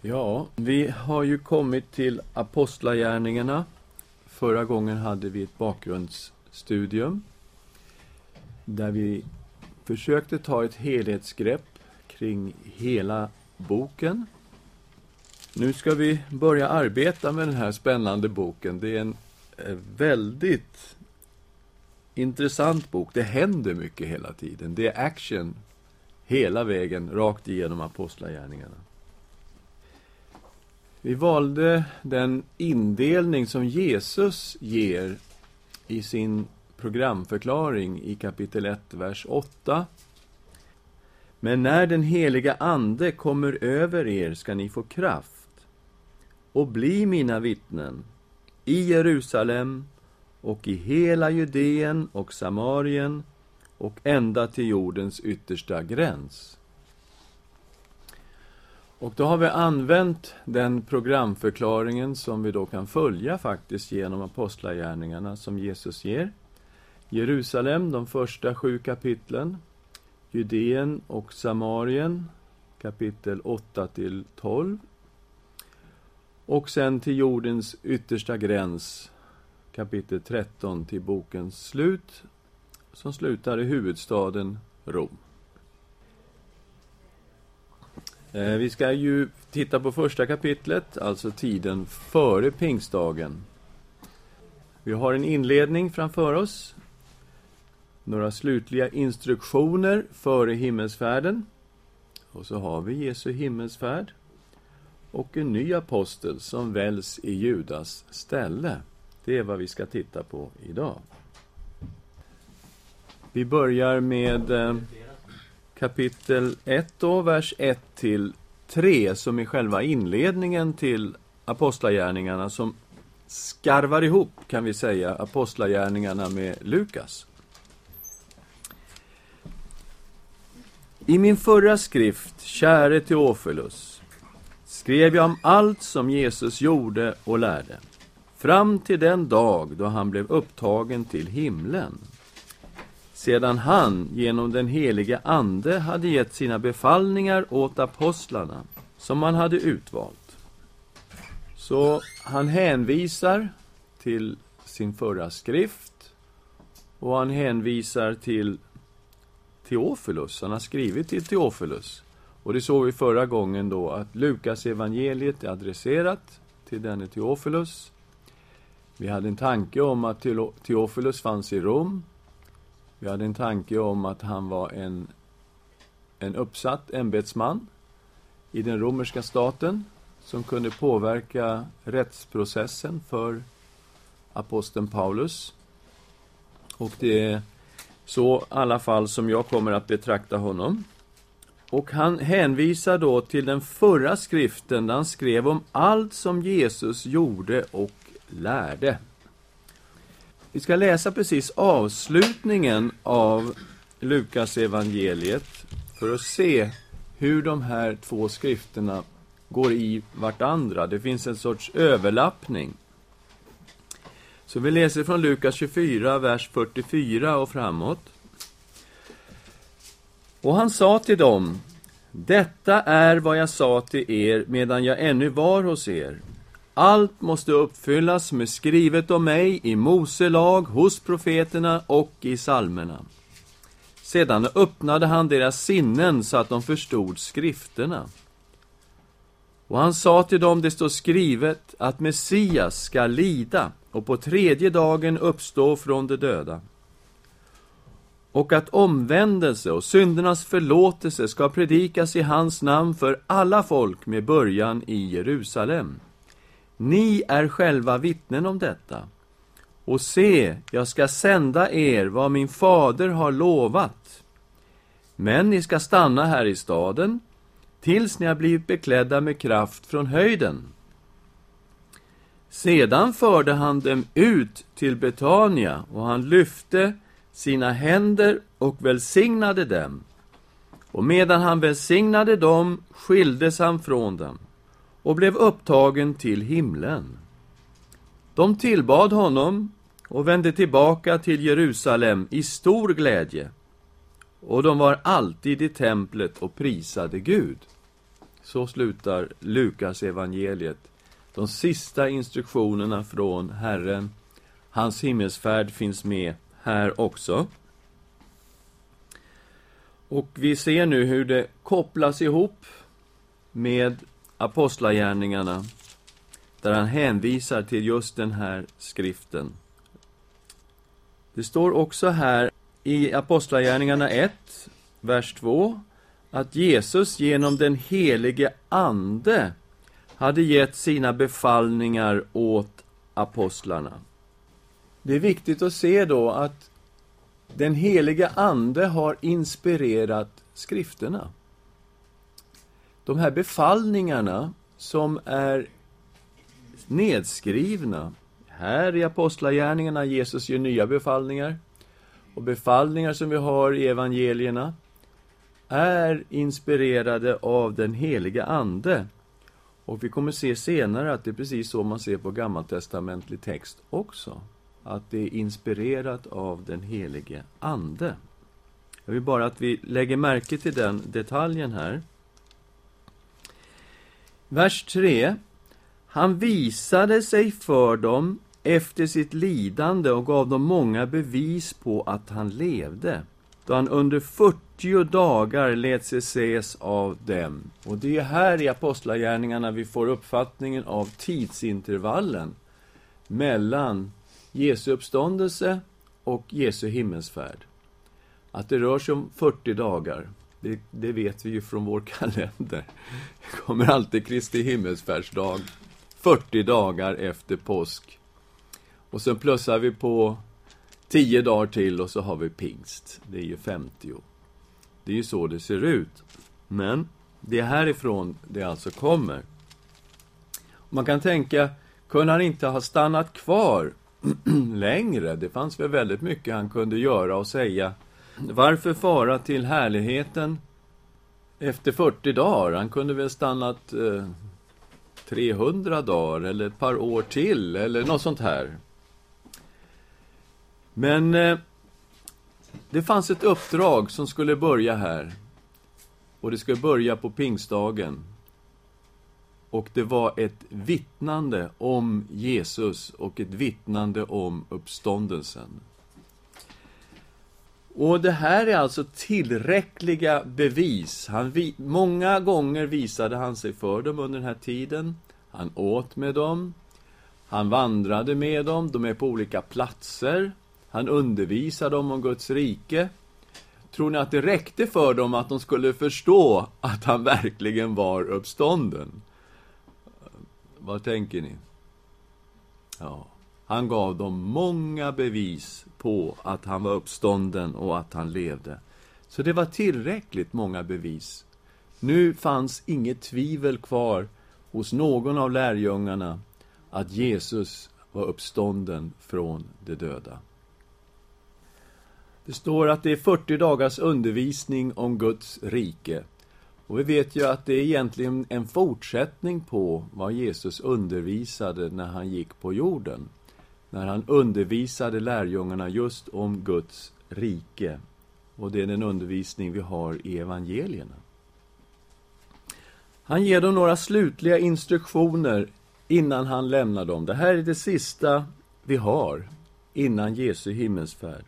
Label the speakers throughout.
Speaker 1: Ja, vi har ju kommit till Apostlagärningarna. Förra gången hade vi ett bakgrundsstudium där vi försökte ta ett helhetsgrepp kring hela boken. Nu ska vi börja arbeta med den här spännande boken. Det är en eh, väldigt intressant bok. Det händer mycket hela tiden. Det är action hela vägen, rakt igenom Apostlagärningarna. Vi valde den indelning som Jesus ger i sin programförklaring i kapitel 1, vers 8. Men när den heliga Ande kommer över er ska ni få kraft och bli mina vittnen i Jerusalem och i hela Judeen och Samarien och ända till jordens yttersta gräns. Och då har vi använt den programförklaringen som vi då kan följa faktiskt genom apostlagärningarna som Jesus ger. Jerusalem, de första sju kapitlen. Judeen och Samarien, kapitel 8 till 12. Och sen till jordens yttersta gräns, kapitel 13 till bokens slut, som slutar i huvudstaden Rom. Eh, Eh, vi ska ju titta på första kapitlet, alltså tiden före pingstdagen. Vi har en inledning framför oss, några slutliga instruktioner före himmelsfärden. Och så har vi Jesu himmelsfärd och en ny apostel som väljs i Judas ställe. Det är vad vi ska titta på idag. Vi börjar med eh, kapitel 1 då, vers 1 till 3, som är själva inledningen till Apostlagärningarna, som skarvar ihop, kan vi säga, Apostlagärningarna med Lukas. I min förra skrift, Käre Teofilus, skrev jag om allt som Jesus gjorde och lärde, fram till den dag då han blev upptagen till himlen sedan han genom den helige Ande hade gett sina befallningar åt apostlarna som han hade utvalt. Så han hänvisar till sin förra skrift och han hänvisar till Teofilus. Han har skrivit till Teofilus. Och det såg vi förra gången då att Lukas evangeliet är adresserat till denne Teofilus. Vi hade en tanke om att Teofilus fanns i Rom vi hade en tanke om att han var en, en uppsatt ämbetsman i den romerska staten som kunde påverka rättsprocessen för aposteln Paulus. Och det är så i alla fall som jag kommer att betrakta honom. Och han hänvisar då till den förra skriften där han skrev om allt som Jesus gjorde och lärde. Vi ska läsa precis avslutningen av Lukas evangeliet för att se hur de här två skrifterna går i vartandra. Det finns en sorts överlappning. Så vi läser från Lukas 24, vers 44 och framåt. Och han sa till dem, Detta är vad jag sa till er medan jag ännu var hos er. Allt måste uppfyllas som är skrivet om mig i Mose lag, hos profeterna och i salmerna. Sedan öppnade han deras sinnen så att de förstod skrifterna. Och han sa till dem, det står skrivet att Messias ska lida och på tredje dagen uppstå från de döda och att omvändelse och syndernas förlåtelse ska predikas i hans namn för alla folk med början i Jerusalem. Ni är själva vittnen om detta. Och se, jag ska sända er vad min fader har lovat. Men ni ska stanna här i staden tills ni har blivit beklädda med kraft från höjden. Sedan förde han dem ut till Betania och han lyfte sina händer och välsignade dem. Och medan han välsignade dem skildes han från dem och blev upptagen till himlen. De tillbad honom och vände tillbaka till Jerusalem i stor glädje. Och de var alltid i templet och prisade Gud. Så slutar Lukas evangeliet. De sista instruktionerna från Herren. Hans himmelsfärd finns med här också. Och vi ser nu hur det kopplas ihop med Apostlagärningarna, där han hänvisar till just den här skriften. Det står också här i Apostlagärningarna 1, vers 2, att Jesus genom den helige Ande hade gett sina befallningar åt apostlarna. Det är viktigt att se då att den helige Ande har inspirerat skrifterna. De här befallningarna som är nedskrivna här i Apostlagärningarna, Jesus ger nya befallningar och befallningar som vi har i evangelierna är inspirerade av den heliga Ande. Och vi kommer se senare att det är precis så man ser på gammaltestamentlig text också. Att det är inspirerat av den helige Ande. Jag vill bara att vi lägger märke till den detaljen här. Vers 3. Han visade sig för dem efter sitt lidande och gav dem många bevis på att han levde, då han under 40 dagar lät sig ses av dem. Och det är här i Apostlagärningarna vi får uppfattningen av tidsintervallen mellan Jesu uppståndelse och Jesu himmelsfärd. Att det rör sig om 40 dagar, det, det vet vi ju från vår kalender. Det kommer alltid Kristi himmelsfärdsdag, 40 dagar efter påsk. Och sen plussar vi på 10 dagar till och så har vi pingst. Det är ju 50. Det är ju så det ser ut. Men det är härifrån det alltså kommer. Man kan tänka, kunde han inte ha stannat kvar längre? Det fanns väl väldigt mycket han kunde göra och säga. Varför fara till härligheten efter 40 dagar? Han kunde väl stannat eh, 300 dagar eller ett par år till eller något sånt här. Men eh, det fanns ett uppdrag som skulle börja här. Och det skulle börja på pingstdagen. Och det var ett vittnande om Jesus och ett vittnande om uppståndelsen. Och det här är alltså tillräckliga bevis. Han vi, många gånger visade han sig för dem under den här tiden. Han åt med dem. Han vandrade med dem. De är på olika platser. Han undervisade dem om Guds rike. Tror ni att det räckte för dem att de skulle förstå att han verkligen var uppstånden? Vad tänker ni? Ja, han gav dem många bevis på att han var uppstånden och att han levde. Så det var tillräckligt många bevis. Nu fanns inget tvivel kvar hos någon av lärjungarna att Jesus var uppstånden från de döda. Det står att det är 40 dagars undervisning om Guds rike. Och vi vet ju att det är egentligen en fortsättning på vad Jesus undervisade när han gick på jorden. När han undervisade lärjungarna just om Guds rike. Och det är den undervisning vi har i evangelierna. Han ger dem några slutliga instruktioner innan han lämnar dem. Det här är det sista vi har innan Jesu himmelsfärd.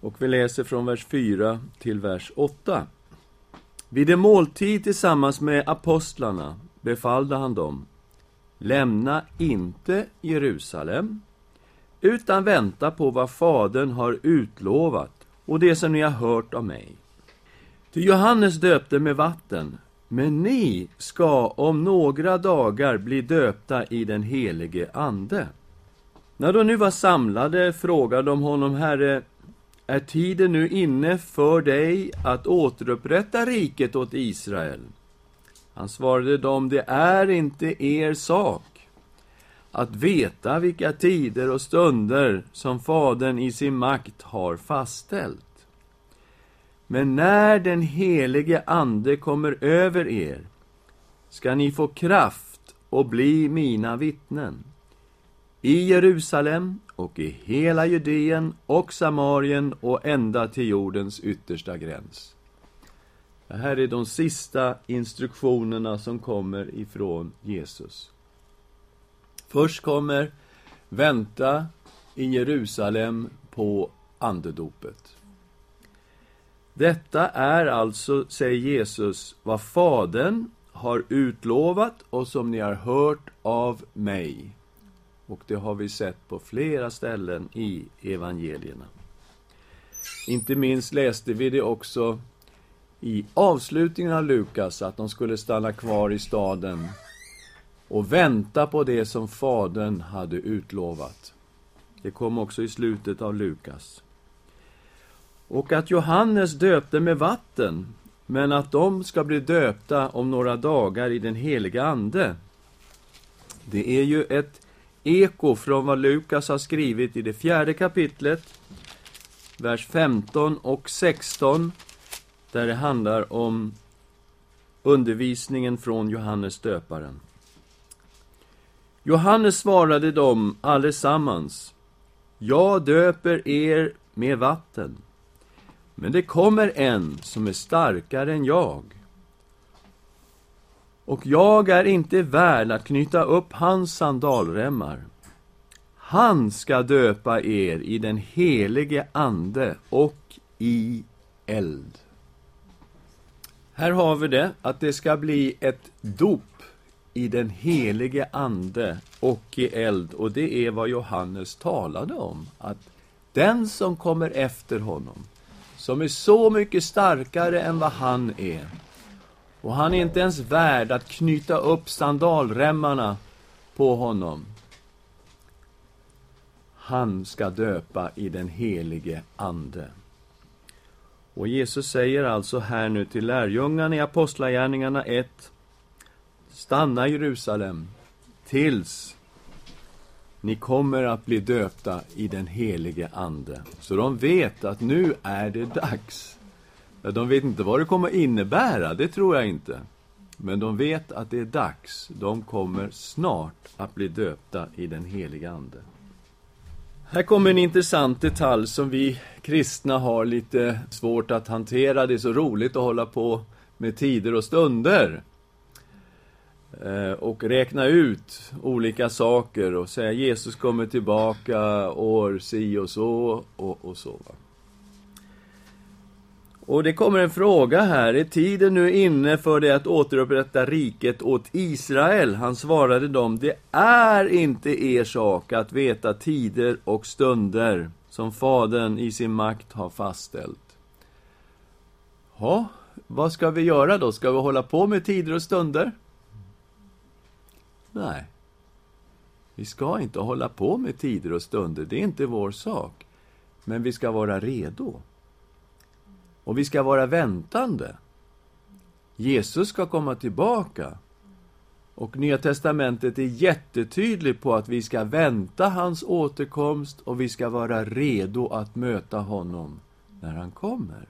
Speaker 1: Och vi läser från vers 4 till vers 8. Vid en måltid tillsammans med apostlarna befallde han dem Lämna inte Jerusalem utan vänta på vad Fadern har utlovat och det som ni har hört av mig. Ty Johannes döpte med vatten, men ni ska om några dagar bli döpta i den helige Ande. När de nu var samlade frågade de honom, Herre, är tiden nu inne för dig att återupprätta riket åt Israel? Han svarade dem, det är inte er sak att veta vilka tider och stunder som Fadern i sin makt har fastställt. Men när den helige Ande kommer över er ska ni få kraft och bli mina vittnen i Jerusalem och i hela Judeen och Samarien och ända till jordens yttersta gräns. Det här är de sista instruktionerna som kommer ifrån Jesus. Först kommer vänta i Jerusalem på andedopet. Detta är alltså, säger Jesus, vad Fadern har utlovat och som ni har hört av mig. Och det har vi sett på flera ställen i evangelierna. Inte minst läste vi det också i avslutningen av Lukas, att de skulle stanna kvar i staden och vänta på det som Fadern hade utlovat. Det kom också i slutet av Lukas. Och att Johannes döpte med vatten, men att de ska bli döpta om några dagar i den heliga Ande. Det är ju ett eko från vad Lukas har skrivit i det fjärde kapitlet, vers 15 och 16, där det handlar om undervisningen från Johannes döparen. Johannes svarade dem allesammans. Jag döper er med vatten. Men det kommer en som är starkare än jag. Och jag är inte värd att knyta upp hans sandalremmar. Han ska döpa er i den helige Ande och i eld. Här har vi det, att det ska bli ett dop i den helige Ande och i eld. Och det är vad Johannes talade om, att den som kommer efter honom, som är så mycket starkare än vad han är, och han är inte ens värd att knyta upp sandalremmarna på honom. Han ska döpa i den helige Ande. Och Jesus säger alltså här nu till lärjungarna i Apostlagärningarna 1 Stanna i Jerusalem tills ni kommer att bli döpta i den helige Ande. Så de vet att nu är det dags. De vet inte vad det kommer att innebära, det tror jag inte. Men de vet att det är dags. De kommer snart att bli döpta i den helige Ande. Här kommer en intressant detalj som vi kristna har lite svårt att hantera. Det är så roligt att hålla på med tider och stunder. Eh, och räkna ut olika saker och säga Jesus kommer tillbaka år si och så och, och så. Va? Och det kommer en fråga här. Är tiden nu inne för det att återupprätta riket åt Israel? Han svarade dem, det är inte er sak att veta tider och stunder som Fadern i sin makt har fastställt. Ja, vad ska vi göra då? Ska vi hålla på med tider och stunder? Nej. Vi ska inte hålla på med tider och stunder, det är inte vår sak. Men vi ska vara redo. Och vi ska vara väntande. Jesus ska komma tillbaka. Och Nya Testamentet är jättetydligt på att vi ska vänta hans återkomst och vi ska vara redo att möta honom när han kommer.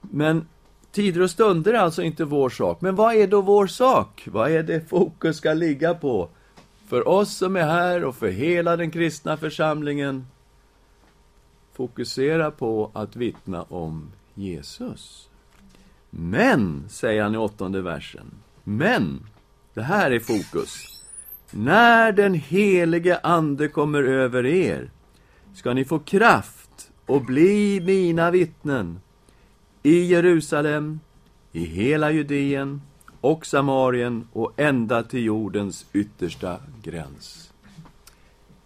Speaker 1: Men tider och stunder är alltså inte vår sak. Men vad är då vår sak? Vad är det fokus ska ligga på? För oss som är här och för hela den kristna församlingen fokusera på att vittna om Jesus. Men, säger han i åttonde versen, men, det här är fokus. När den helige Ande kommer över er ska ni få kraft och bli mina vittnen i Jerusalem, i hela Judeen och Samarien och ända till jordens yttersta gräns.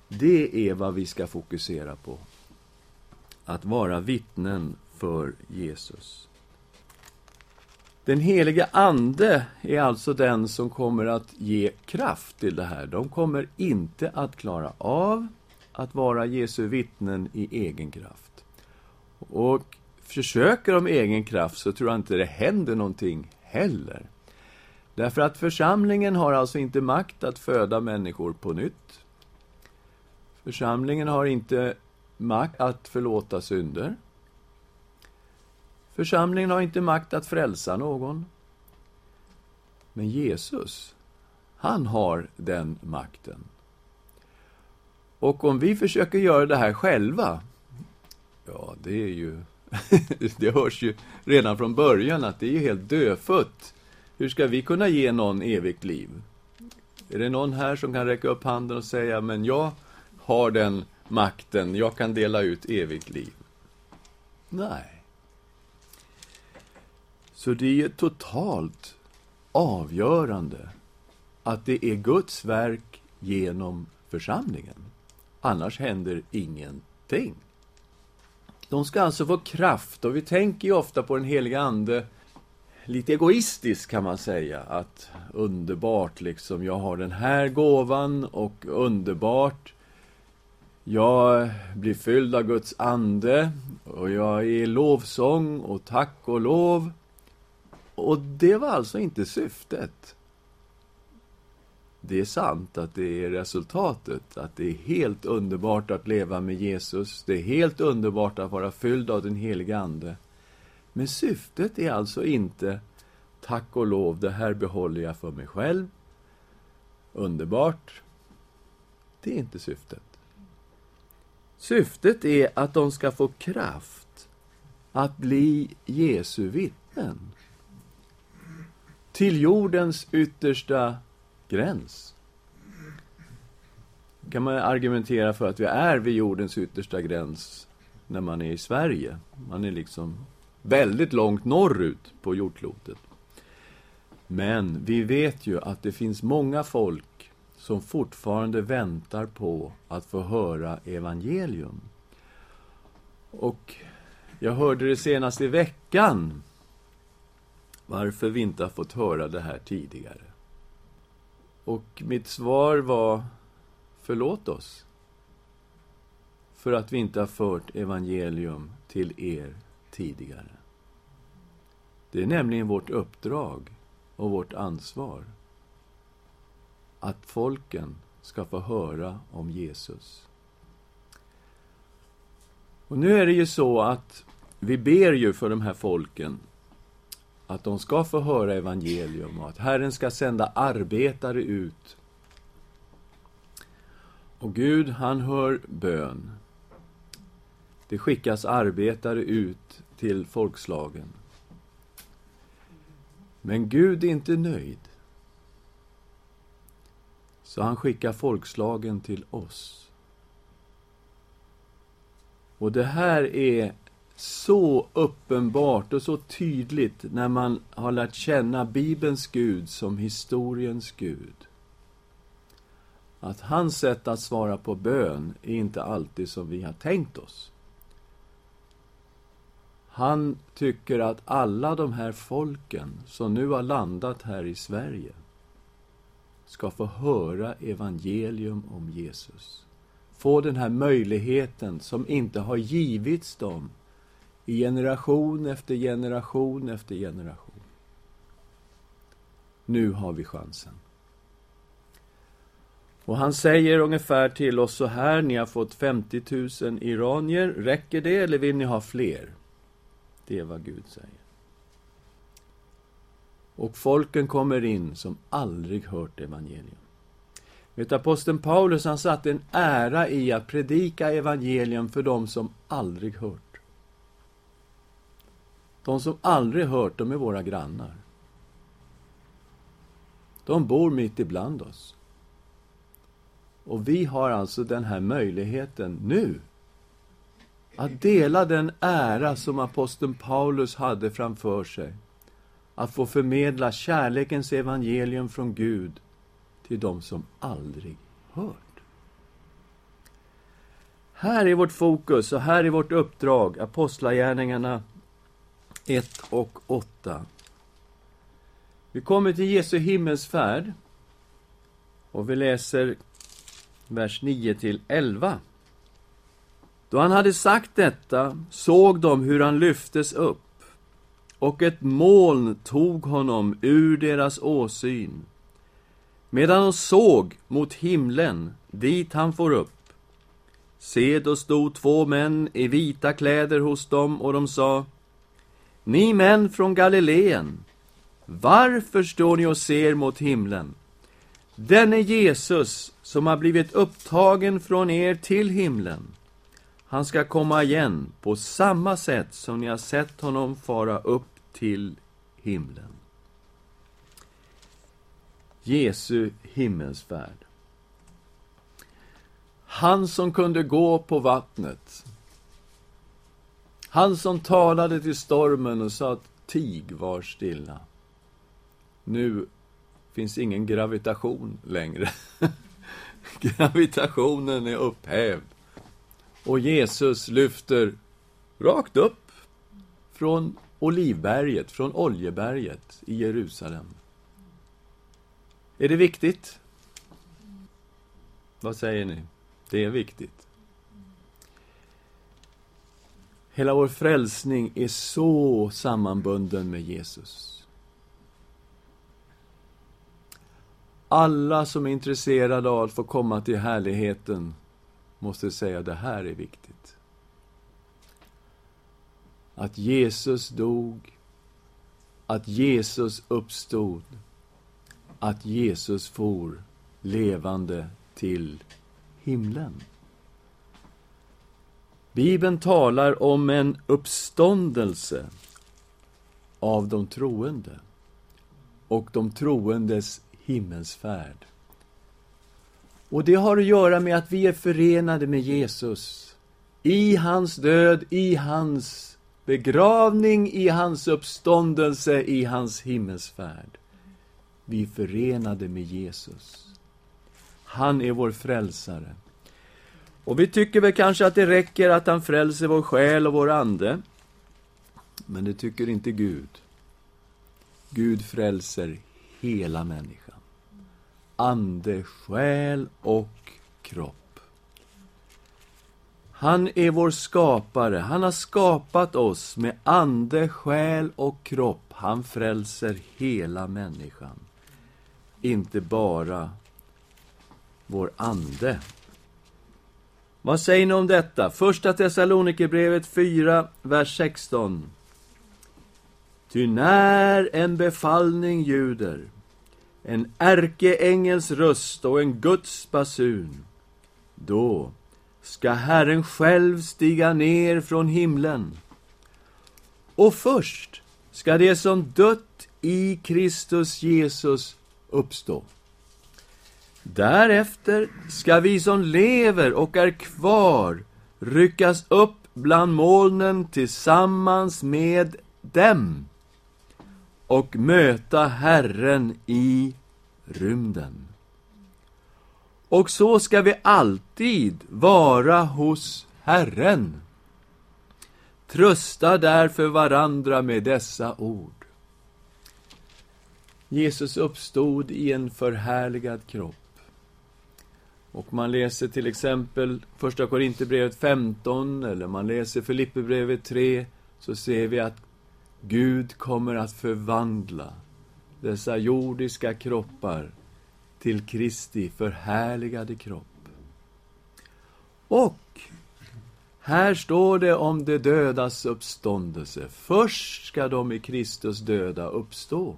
Speaker 1: Det är vad vi ska fokusera på att vara vittnen för Jesus. Den helige Ande är alltså den som kommer att ge kraft till det här. De kommer inte att klara av att vara Jesu vittnen i egen kraft. Och försöker de egen kraft så tror jag inte det händer någonting heller. Därför att församlingen har alltså inte makt att föda människor på nytt. Församlingen har inte makt att förlåta synder. Församlingen har inte makt att frälsa någon. Men Jesus, han har den makten. Och om vi försöker göra det här själva, ja, det är ju det hörs ju redan från början att det är ju helt dödfött. Hur ska vi kunna ge någon evigt liv? Är det någon här som kan räcka upp handen och säga, men jag har den makten, jag kan dela ut evigt liv? Nej. Så det är totalt avgörande att det är Guds verk genom församlingen. Annars händer ingenting. De ska alltså få kraft, och vi tänker ju ofta på den heliga Ande lite egoistiskt kan man säga. Att underbart liksom, jag har den här gåvan och underbart. Jag blir fylld av Guds ande och jag är i lovsång och tack och lov. Och det var alltså inte syftet. Det är sant att det är resultatet, att det är helt underbart att leva med Jesus. Det är helt underbart att vara fylld av den helige Ande. Men syftet är alltså inte tack och lov, det här behåller jag för mig själv. Underbart. Det är inte syftet. Syftet är att de ska få kraft att bli Jesu vittnen. Till jordens yttersta gräns. kan man argumentera för att vi är vid jordens yttersta gräns när man är i Sverige. Man är liksom väldigt långt norrut på jordklotet. Men vi vet ju att det finns många folk som fortfarande väntar på att få höra evangelium. Och jag hörde det senast i veckan varför vi inte har fått höra det här tidigare. Och mitt svar var förlåt oss för att vi inte har fört evangelium till er tidigare. Det är nämligen vårt uppdrag och vårt ansvar att folken ska få höra om Jesus. Och nu är det ju så att vi ber ju för de här folken att de ska få höra evangelium och att Herren ska sända arbetare ut. Och Gud, han hör bön. Det skickas arbetare ut till folkslagen. Men Gud är inte nöjd. Så han skickar folkslagen till oss. Och det här är så uppenbart och så tydligt när man har lärt känna Bibelns Gud som historiens Gud. Att hans sätt att svara på bön är inte alltid som vi har tänkt oss. Han tycker att alla de här folken som nu har landat här i Sverige ska få höra evangelium om Jesus. Få den här möjligheten som inte har givits dem i generation efter generation efter generation. Nu har vi chansen. Och han säger ungefär till oss så här, ni har fått 50 000 iranier, räcker det eller vill ni ha fler? Det är vad Gud säger. Och folken kommer in som aldrig hört evangelium. Vet aposteln Paulus, han satte en ära i att predika evangelium för dem som aldrig hört. De som aldrig hört, de är våra grannar. De bor mitt ibland oss. Och vi har alltså den här möjligheten nu att dela den ära som aposteln Paulus hade framför sig. Att få förmedla kärlekens evangelium från Gud till dem som aldrig hört. Här är vårt fokus och här är vårt uppdrag, Apostlagärningarna 1 och 8. Vi kommer till Jesu himmelsfärd och vi läser vers 9 till 11. Då han hade sagt detta såg de hur han lyftes upp, och ett moln tog honom ur deras åsyn. Medan de såg mot himlen, dit han for upp. Se, då stod två män i vita kläder hos dem, och de sa Ni män från Galileen, varför står ni och ser mot himlen? Denne Jesus, som har blivit upptagen från er till himlen, han ska komma igen på samma sätt som ni har sett honom fara upp till himlen. Jesu himmelsfärd. Han som kunde gå på vattnet. Han som talade till stormen och sa att tig var stilla. Nu finns ingen gravitation längre. Gravitationen är upphävd. Och Jesus lyfter rakt upp från Olivberget, från Oljeberget i Jerusalem. Är det viktigt? Vad säger ni? Det är viktigt. Hela vår frälsning är så sammanbunden med Jesus. Alla som är intresserade av att få komma till härligheten måste säga det här är viktigt. Att Jesus dog, att Jesus uppstod, att Jesus for levande till himlen. Bibeln talar om en uppståndelse av de troende och de troendes himmelsfärd. Och det har att göra med att vi är förenade med Jesus. I hans död, i hans begravning, i hans uppståndelse, i hans himmelsfärd. Vi är förenade med Jesus. Han är vår frälsare. Och vi tycker väl kanske att det räcker att han frälser vår själ och vår ande. Men det tycker inte Gud. Gud frälser hela människan. Ande, själ och kropp. Han är vår skapare. Han har skapat oss med ande, själ och kropp. Han frälser hela människan. Inte bara vår ande. Vad säger ni om detta? Första Thessalonikerbrevet 4, vers 16. Ty när en befallning ljuder, en ärkeängels röst och en Guds basun, då ska Herren själv stiga ner från himlen. Och först ska det som dött i Kristus Jesus uppstå. Därefter ska vi som lever och är kvar ryckas upp bland molnen tillsammans med dem och möta Herren i rymden. Och så ska vi alltid vara hos Herren. Trösta därför varandra med dessa ord. Jesus uppstod i en förhärligad kropp. Och man läser till exempel Första Korinthierbrevet 15, eller man läser Filipperbrevet 3, så ser vi att Gud kommer att förvandla dessa jordiska kroppar till Kristi förhärligade kropp. Och här står det om de dödas uppståndelse. Först ska de i Kristus döda uppstå.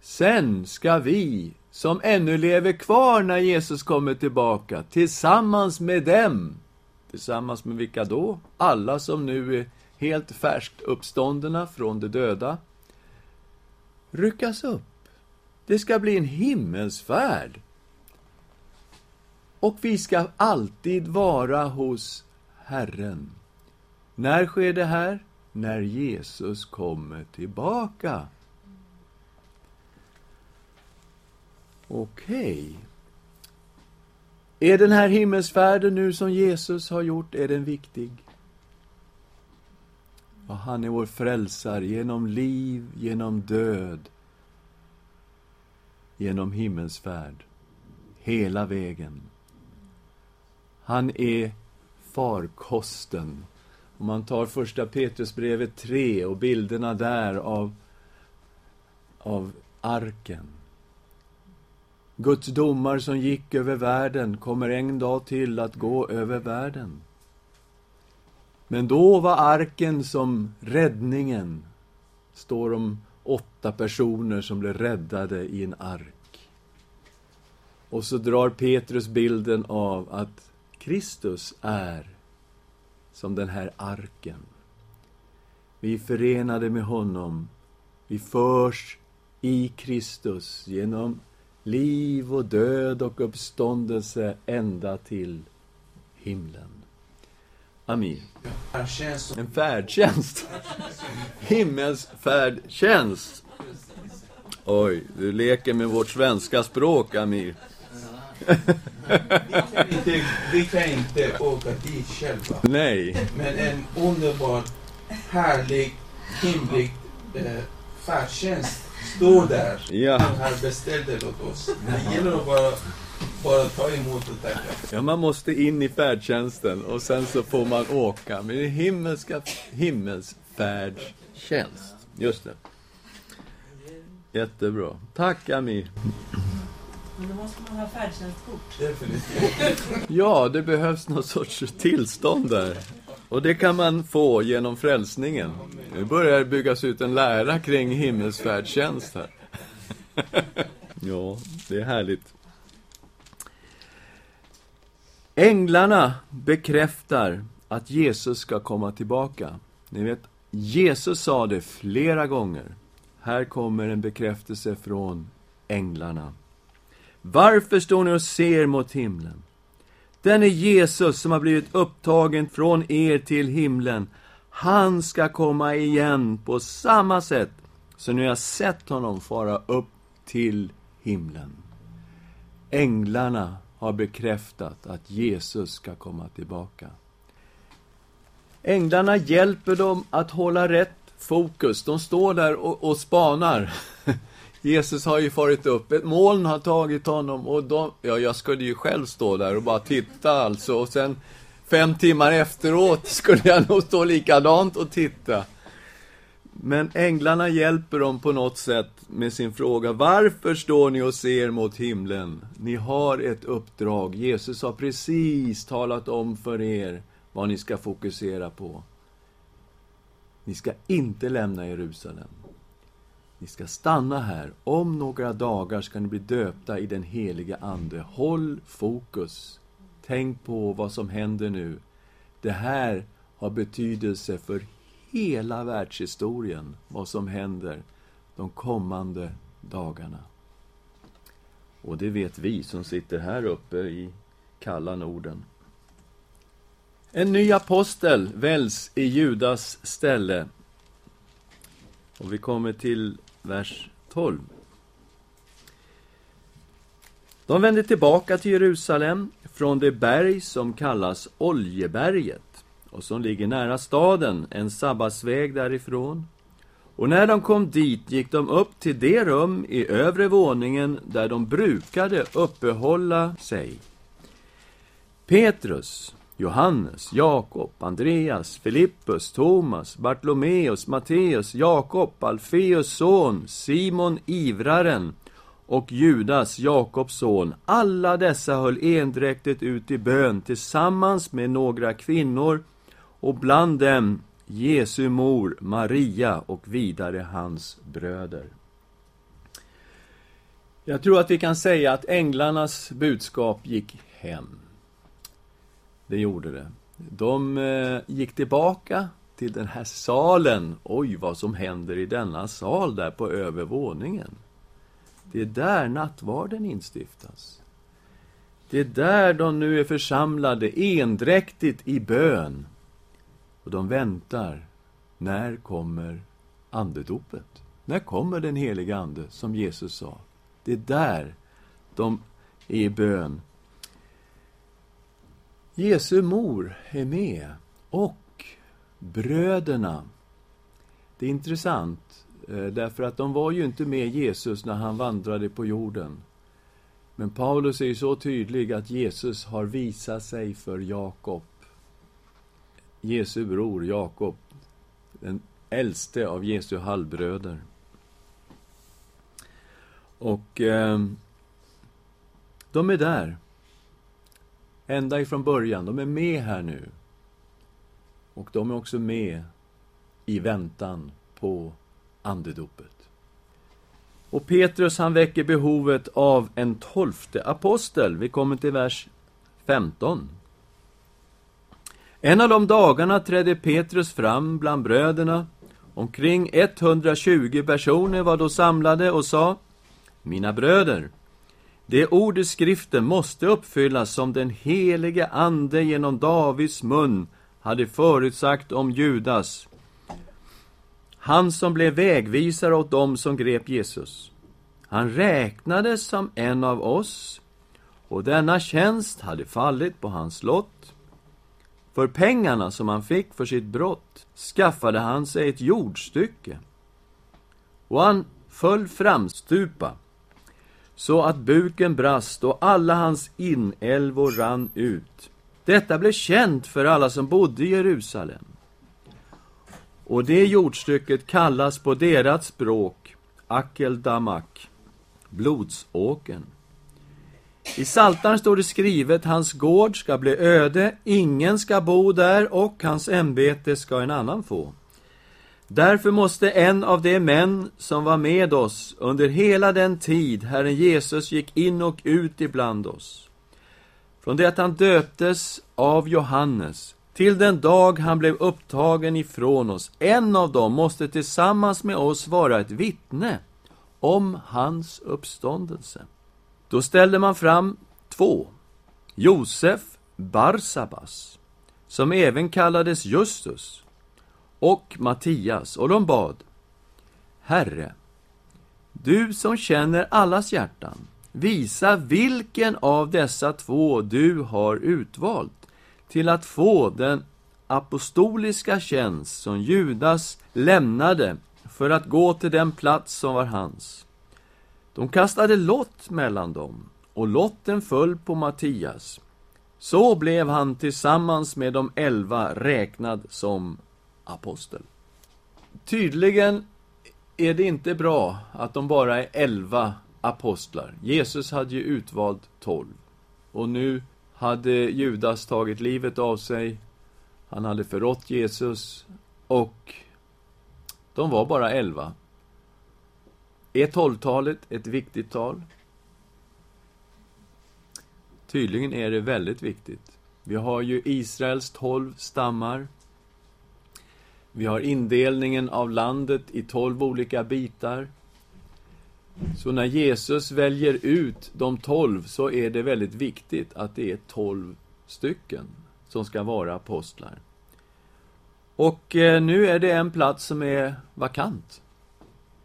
Speaker 1: Sen ska vi som ännu lever kvar när Jesus kommer tillbaka, tillsammans med dem. Tillsammans med vilka då? Alla som nu är helt färskt uppståndna från de döda. Ryckas upp. Det ska bli en himmelsfärd. Och vi ska alltid vara hos Herren. När sker det här? När Jesus kommer tillbaka. Okej. Okay. Är den här himmelsfärden nu som Jesus har gjort, är den viktig? Och han är vår frälsare genom liv, genom död, genom himmelsfärd, hela vägen. Han är farkosten. Om man tar första Petrusbrevet 3 och bilderna där av, av arken Guds domar som gick över världen kommer en dag till att gå över världen. Men då var arken som räddningen, står om åtta personer som blev räddade i en ark. Och så drar Petrus bilden av att Kristus är som den här arken. Vi är förenade med honom. Vi förs i Kristus genom liv och död och uppståndelse ända till himlen. Amir. En färdtjänst. Himmels färdtjänst. Oj, du leker med vårt svenska språk, Amir.
Speaker 2: vi, vi kan inte åka dit själva.
Speaker 1: Nej.
Speaker 2: Men en underbar, härlig, himlig eh, färdtjänst står där.
Speaker 1: Ja.
Speaker 2: Den har beställt det åt oss. Det gäller att bara, bara ta emot och tacka.
Speaker 1: Ja, man måste in i färdtjänsten och sen så får man åka med det himmelska himmelsfärdtjänst. Just det. Jättebra. Tack, Ami.
Speaker 3: Men då måste man ha färdtjänstkort.
Speaker 2: Definitivt.
Speaker 1: Ja, det behövs någon sorts tillstånd där. Och det kan man få genom frälsningen. Nu börjar det byggas ut en lära kring himmelsfärdtjänst här. ja, det är härligt. Änglarna bekräftar att Jesus ska komma tillbaka. Ni vet, Jesus sa det flera gånger. Här kommer en bekräftelse från änglarna. Varför står ni och ser mot himlen? Den är Jesus som har blivit upptagen från er till himlen. Han ska komma igen på samma sätt som ni har sett honom fara upp till himlen. Änglarna har bekräftat att Jesus ska komma tillbaka. Änglarna hjälper dem att hålla rätt fokus. De står där och, och spanar. Jesus har ju farit upp, ett moln har tagit honom och de, ja, jag skulle ju själv stå där och bara titta alltså och sen fem timmar efteråt skulle jag nog stå likadant och titta. Men änglarna hjälper dem på något sätt med sin fråga. Varför står ni och ser mot himlen? Ni har ett uppdrag. Jesus har precis talat om för er vad ni ska fokusera på. Ni ska inte lämna Jerusalem. Ni ska stanna här. Om några dagar ska ni bli döpta i den heliga Ande. Håll fokus. Tänk på vad som händer nu. Det här har betydelse för hela världshistorien, vad som händer de kommande dagarna. Och det vet vi som sitter här uppe i kalla Norden. En ny apostel väljs i Judas ställe. Och vi kommer till vers 12. De vände tillbaka till Jerusalem från det berg som kallas Oljeberget och som ligger nära staden, en sabbatsväg därifrån. Och när de kom dit gick de upp till det rum i övre våningen där de brukade uppehålla sig. Petrus, Johannes, Jakob, Andreas, Filippus, Thomas, Bartolomeus, Matteus, Jakob, Alfeus son, Simon ivraren och Judas, Jakobs son. Alla dessa höll endräktigt ut i bön tillsammans med några kvinnor och bland dem Jesu mor Maria och vidare hans bröder. Jag tror att vi kan säga att änglarnas budskap gick hem. Det gjorde det. De eh, gick tillbaka till den här salen. Oj, vad som händer i denna sal där på övervåningen. Det är där nattvarden instiftas. Det är där de nu är församlade endräktigt i bön. Och de väntar. När kommer andedopet? När kommer den heliga Ande, som Jesus sa? Det är där de är i bön. Jesu mor är med, och bröderna. Det är intressant, eh, därför att de var ju inte med Jesus när han vandrade på jorden. Men Paulus är ju så tydlig att Jesus har visat sig för Jakob. Jesu bror Jakob, den äldste av Jesu halvbröder. Och eh, de är där. Ända ifrån början. De är med här nu. Och de är också med i väntan på andedopet. Och Petrus han väcker behovet av en tolfte apostel. Vi kommer till vers 15. En av de dagarna trädde Petrus fram bland bröderna. Omkring 120 personer var då samlade och sa Mina bröder, det ord i skriften måste uppfyllas som den helige Ande genom Davids mun hade förutsagt om Judas, han som blev vägvisare åt dem som grep Jesus. Han räknades som en av oss, och denna tjänst hade fallit på hans lott. För pengarna som han fick för sitt brott skaffade han sig ett jordstycke, och han föll framstupa så att buken brast och alla hans inälvor rann ut. Detta blev känt för alla som bodde i Jerusalem. Och det jordstycket kallas på deras språk Akeldamak, blodsåken. I Saltaren står det skrivet, hans gård ska bli öde, ingen ska bo där och hans ämbete ska en annan få. Därför måste en av de män som var med oss under hela den tid Herren Jesus gick in och ut ibland oss, från det att han döptes av Johannes till den dag han blev upptagen ifrån oss, en av dem måste tillsammans med oss vara ett vittne om hans uppståndelse. Då ställde man fram två, Josef Barsabas, som även kallades Justus, och Mattias, och de bad Herre, du som känner allas hjärtan, visa vilken av dessa två du har utvalt till att få den apostoliska tjänst som Judas lämnade för att gå till den plats som var hans. De kastade lott mellan dem, och lotten föll på Mattias. Så blev han tillsammans med de elva räknad som apostel. Tydligen är det inte bra att de bara är elva apostlar. Jesus hade ju utvalt tolv. Och nu hade Judas tagit livet av sig. Han hade förrått Jesus. Och de var bara elva. Är tolvtalet ett viktigt tal? Tydligen är det väldigt viktigt. Vi har ju Israels tolv stammar. Vi har indelningen av landet i tolv olika bitar. Så när Jesus väljer ut de tolv så är det väldigt viktigt att det är tolv stycken som ska vara apostlar. Och eh, nu är det en plats som är vakant.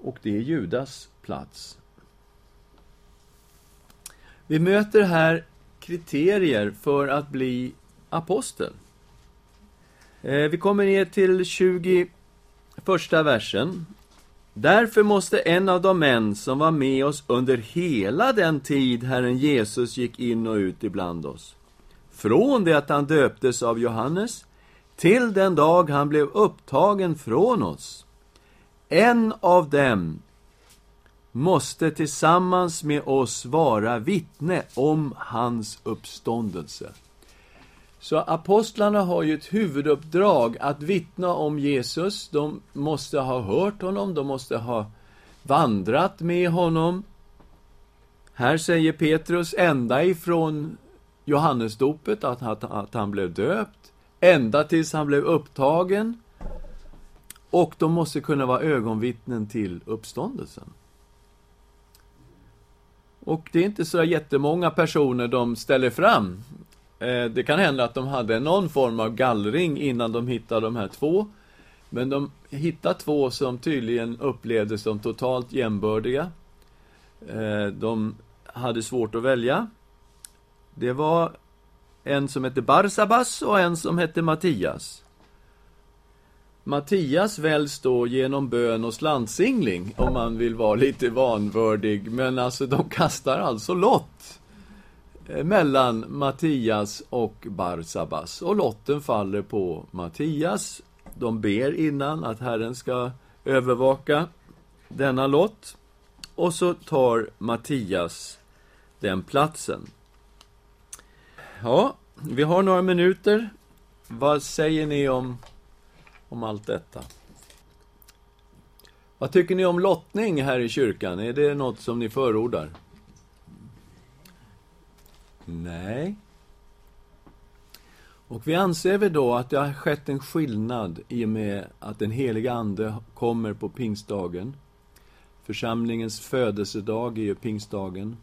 Speaker 1: Och det är Judas plats. Vi möter här kriterier för att bli apostel. Eh, vi kommer ner till 21 versen. Därför måste en av de män som var med oss under hela den tid Herren Jesus gick in och ut ibland oss, från det att han döptes av Johannes till den dag han blev upptagen från oss, en av dem måste tillsammans med oss vara vittne om hans uppståndelse. Så apostlarna har ju ett huvuduppdrag att vittna om Jesus. De måste ha hört honom, de måste ha vandrat med honom. Här säger Petrus ända ifrån Johannesdopet att, att, att han blev döpt, ända tills han blev upptagen. Och de måste kunna vara ögonvittnen till uppståndelsen. Och det är inte så jättemånga personer de ställer fram. Eh, det kan hända att de hade någon form av gallring innan de hittade de här två. Men de hittade två som tydligen upplevdes som totalt jämbördiga. Eh, de hade svårt att välja. Det var en som hette Barsabas och en som hette Mattias. Mattias väljs då genom bön och slantsingling, om man vill vara lite vanvördig. Men alltså, de kastar alltså lott. Eh, mellan Mattias och Barsabas. Och lotten faller på Mattias. De ber innan att Herren ska övervaka denna lott. Och så tar Mattias den platsen. Ja, vi har några minuter. Vad säger ni om, om allt detta? Vad tycker ni om lottning här i kyrkan? Är det något som ni förordar? Och vi anser väl då att det har skett en skillnad i och med att den heliga Ande kommer på pingstdagen. Församlingens födelsedag är ju pingstdagen.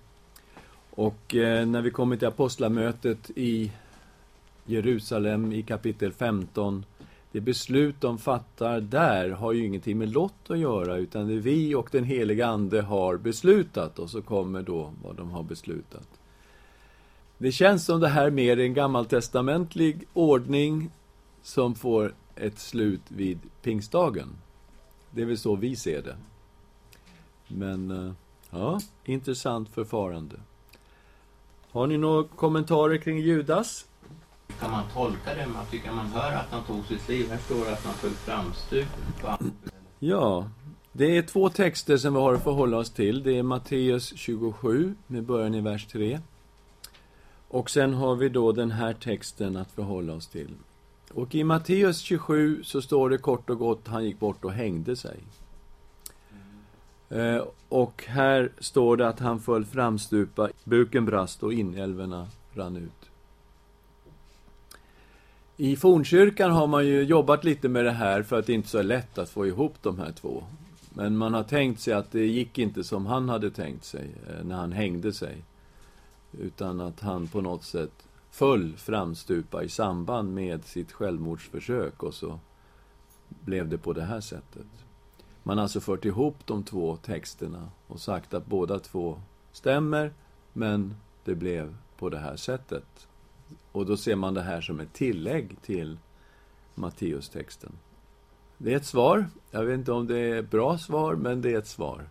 Speaker 1: Och eh, när vi kommer till apostlamötet i Jerusalem i kapitel 15 det beslut de fattar där har ju ingenting med lott att göra, utan det är vi och den heliga Ande har beslutat, och så kommer då vad de har beslutat. Det känns som det här mer är en gammaltestamentlig ordning som får ett slut vid pingstdagen. Det är väl så vi ser det. Men, eh, ja, intressant förfarande. Har ni några kommentarer kring Judas?
Speaker 4: Kan man tolka det? Man tycker man hör att han tog sitt liv. Här står det att han föll framstup.
Speaker 1: Ja, det är två texter som vi har att förhålla oss till. Det är Matteus 27, med början i vers 3. Och sen har vi då den här texten att förhålla oss till. Och i Matteus 27 så står det kort och gott, han gick bort och hängde sig. Eh, och här står det att han föll framstupa, buken brast och inälvorna rann ut. I fornkyrkan har man ju jobbat lite med det här för att det inte är så lätt att få ihop de här två. Men man har tänkt sig att det gick inte som han hade tänkt sig eh, när han hängde sig. Utan att han på något sätt föll framstupa i samband med sitt självmordsförsök och så blev det på det här sättet. Man har alltså fört ihop de två texterna och sagt att båda två stämmer, men det blev på det här sättet. Och då ser man det här som ett tillägg till Matteustexten. Det är ett svar. Jag vet inte om det är ett bra svar, men det är ett svar.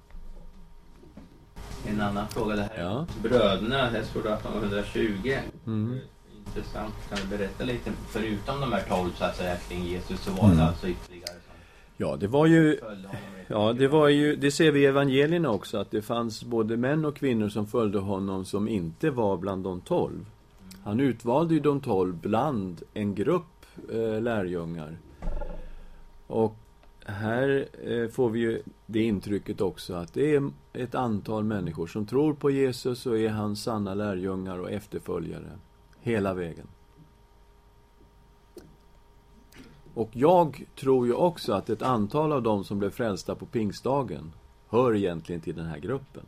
Speaker 4: En annan fråga det här.
Speaker 1: Ja.
Speaker 4: Bröderna, står det att de var 120.
Speaker 1: Mm.
Speaker 4: Intressant. Kan du berätta lite? Förutom de här 12 så att säga kring Jesus så var det
Speaker 1: Mm.
Speaker 4: alltså ytterligare som
Speaker 1: Ja, det var ju... Ja, det var ju... Det ser vi i evangelierna också, att det fanns både män och kvinnor som följde honom som inte var bland de tolv. Han utvalde ju de tolv bland en grupp eh, lärjungar. Och här eh, får vi ju det intrycket också att det är ett antal människor som tror på Jesus och är hans sanna lärjungar och efterföljare hela vägen. Och jag tror ju också att ett antal av dem som blev frälsta på pingstdagen hör egentligen till den här gruppen.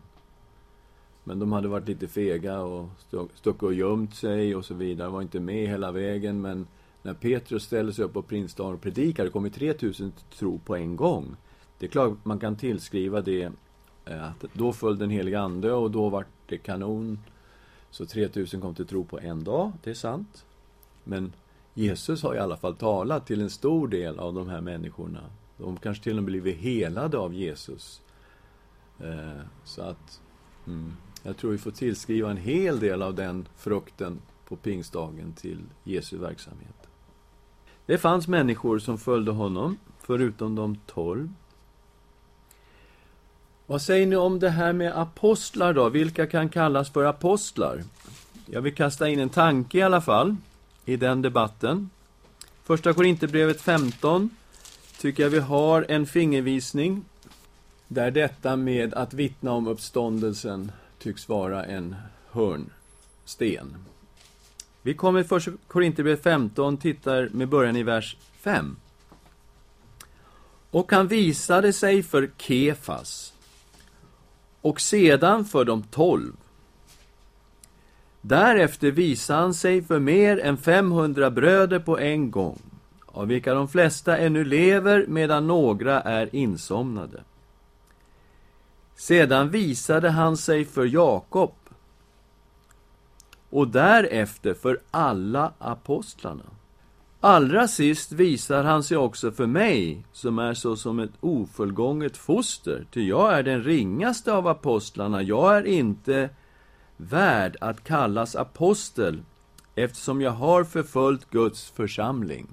Speaker 1: Men de hade varit lite fega och stuckit och gömt sig och så vidare, var inte med hela vägen. Men när Petrus ställer sig upp på Prinsdagen och predikar, det kommer 3000 tro på en gång. Det är klart man kan tillskriva det eh, att då föll den heliga Ande och då vart det kanon. Så 3000 kom till tro på en dag, det är sant. Men Jesus har i alla fall talat till en stor del av de här människorna. De kanske till och med blivit helade av Jesus. Eh, så att, mm, jag tror vi får tillskriva en hel del av den frukten på pingstdagen till Jesu verksamhet. Det fanns människor som följde honom, förutom de tolv. Vad säger ni om det här med apostlar då? Vilka kan kallas för apostlar? Jag vill kasta in en tanke i alla fall, i den debatten. Första Korinthierbrevet 15 tycker jag vi har en fingervisning där detta med att vittna om uppståndelsen tycks vara en hörnsten. Vi kommer först Korinthierbrevet 15, tittar med början i vers 5. Och han visade sig för Kefas och sedan för de tolv. Därefter visade han sig för mer än 500 bröder på en gång, av vilka de flesta ännu lever medan några är insomnade. Sedan visade han sig för Jakob och därefter för alla apostlarna. Allra sist visar han sig också för mig, som är så som ett ofullgånget foster, ty jag är den ringaste av apostlarna, jag är inte värd att kallas apostel, eftersom jag har förföljt Guds församling.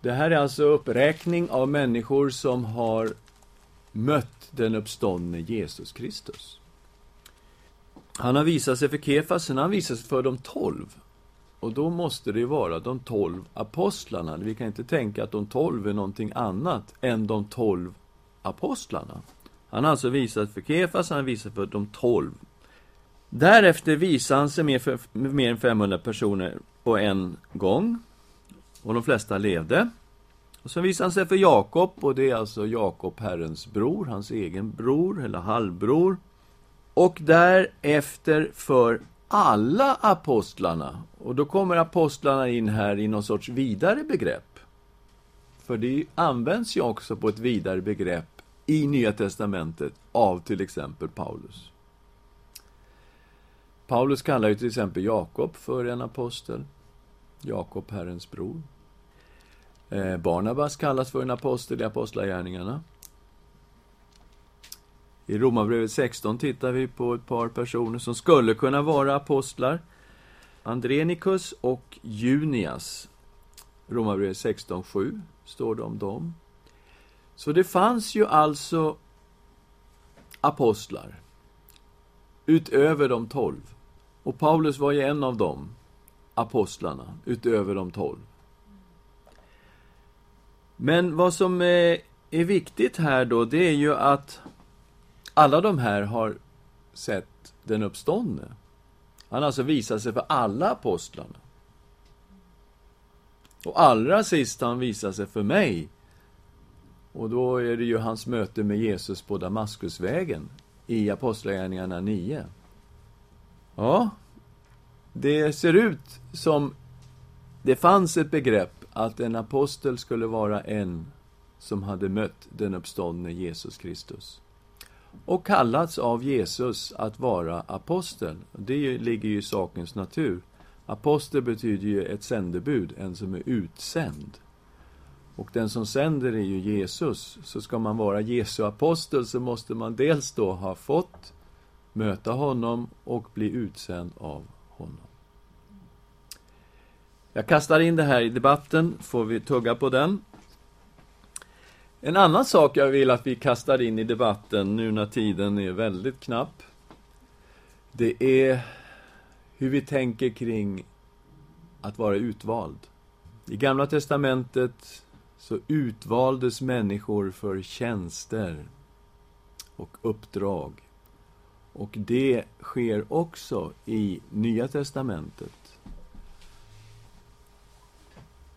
Speaker 1: Det här är alltså uppräkning av människor som har mött den uppståndne Jesus Kristus. Han har visat sig för Kefas, sen har han visat sig för de tolv. Och då måste det vara de tolv apostlarna. Vi kan inte tänka att de tolv är någonting annat än de tolv apostlarna. Han har alltså visat för Kefas, han har visat för de tolv. Därefter visar han sig med, för, mer än 500 personer på en gång. Och de flesta levde. Och sen visade han sig för Jakob, och det är alltså Jakob, Herrens bror, hans egen bror, eller halvbror. Och därefter för alla apostlarna. Och då kommer apostlarna in här i någon sorts vidare begrepp. För det används ju också på ett vidare begrepp i Nya Testamentet av till exempel Paulus. Paulus kallar ju till exempel Jakob för en apostel. Jakob, Herrens bror. Eh, Barnabas kallas för en apostel i Apostlagärningarna. I Romarbrevet 16 tittar vi på ett par personer som skulle kunna vara apostlar. Andrenikus och Junias. Romarbrevet 16.7 står det om dem. Så det fanns ju alltså apostlar utöver de tolv. Och Paulus var ju en av dem, apostlarna, utöver de tolv. Men vad som är, är viktigt här då, det är ju att alla de här har sett den uppståndne. Han har alltså visat sig för alla apostlarna. Och allra sist han visar sig för mig. Och då är det ju hans möte med Jesus på Damaskusvägen i Apostlagärningarna 9. Ja, det ser ut som det fanns ett begrepp att en apostel skulle vara en som hade mött den uppståndne Jesus Kristus och kallats av Jesus att vara apostel. Det ligger ju i sakens natur. Apostel betyder ju ett sändebud, en som är utsänd. Och den som sänder är ju Jesus. Så ska man vara Jesu apostel så måste man dels då ha fått möta honom och bli utsänd av honom. Jag kastar in det här i debatten, får vi tugga på den. En annan sak jag vill att vi kastar in i debatten nu när tiden är väldigt knapp. Det är hur vi tänker kring att vara utvald. I Gamla Testamentet så utvaldes människor för tjänster och uppdrag. Och det sker också i Nya Testamentet.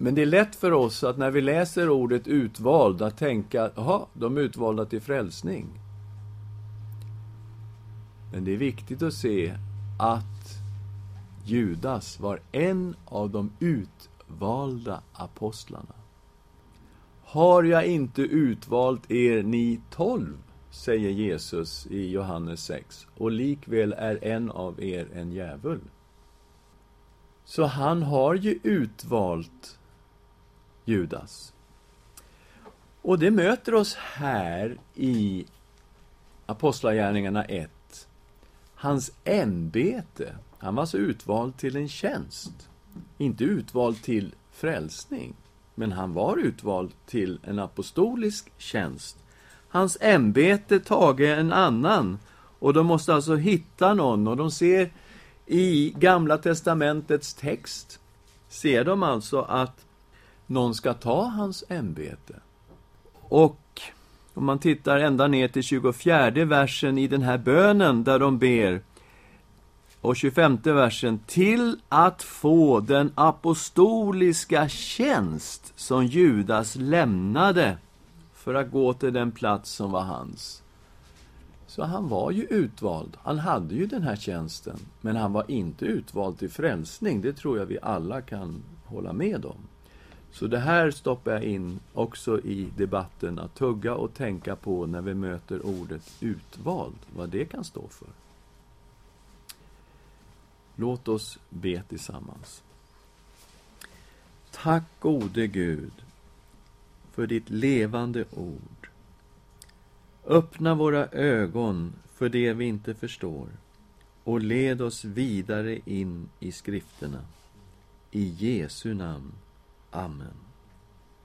Speaker 1: Men det är lätt för oss att när vi läser ordet utvald att tänka, jaha, de är utvalda till frälsning. Men det är viktigt att se att Judas var en av de utvalda apostlarna. Har jag inte utvalt er, ni tolv, säger Jesus i Johannes 6, och likväl är en av er en djävul. Så han har ju utvalt Judas. Och det möter oss här i Apostlagärningarna 1. Hans ämbete. Han var alltså utvald till en tjänst. Inte utvald till frälsning. Men han var utvald till en apostolisk tjänst. Hans ämbete tage en annan. Och de måste alltså hitta någon. Och de ser i Gamla Testamentets text, ser de alltså att någon ska ta hans ämbete. Och om man tittar ända ner till 24 versen i den här bönen där de ber och 25 versen till att få den apostoliska tjänst som Judas lämnade för att gå till den plats som var hans. Så han var ju utvald. Han hade ju den här tjänsten. Men han var inte utvald till frälsning. Det tror jag vi alla kan hålla med om. Så det här stoppar jag in också i debatten, att tugga och tänka på när vi möter ordet utvald, vad det kan stå för. Låt oss be tillsammans. Tack gode Gud för ditt levande ord. Öppna våra ögon för det vi inte förstår och led oss vidare in i skrifterna. I Jesu namn. Amen.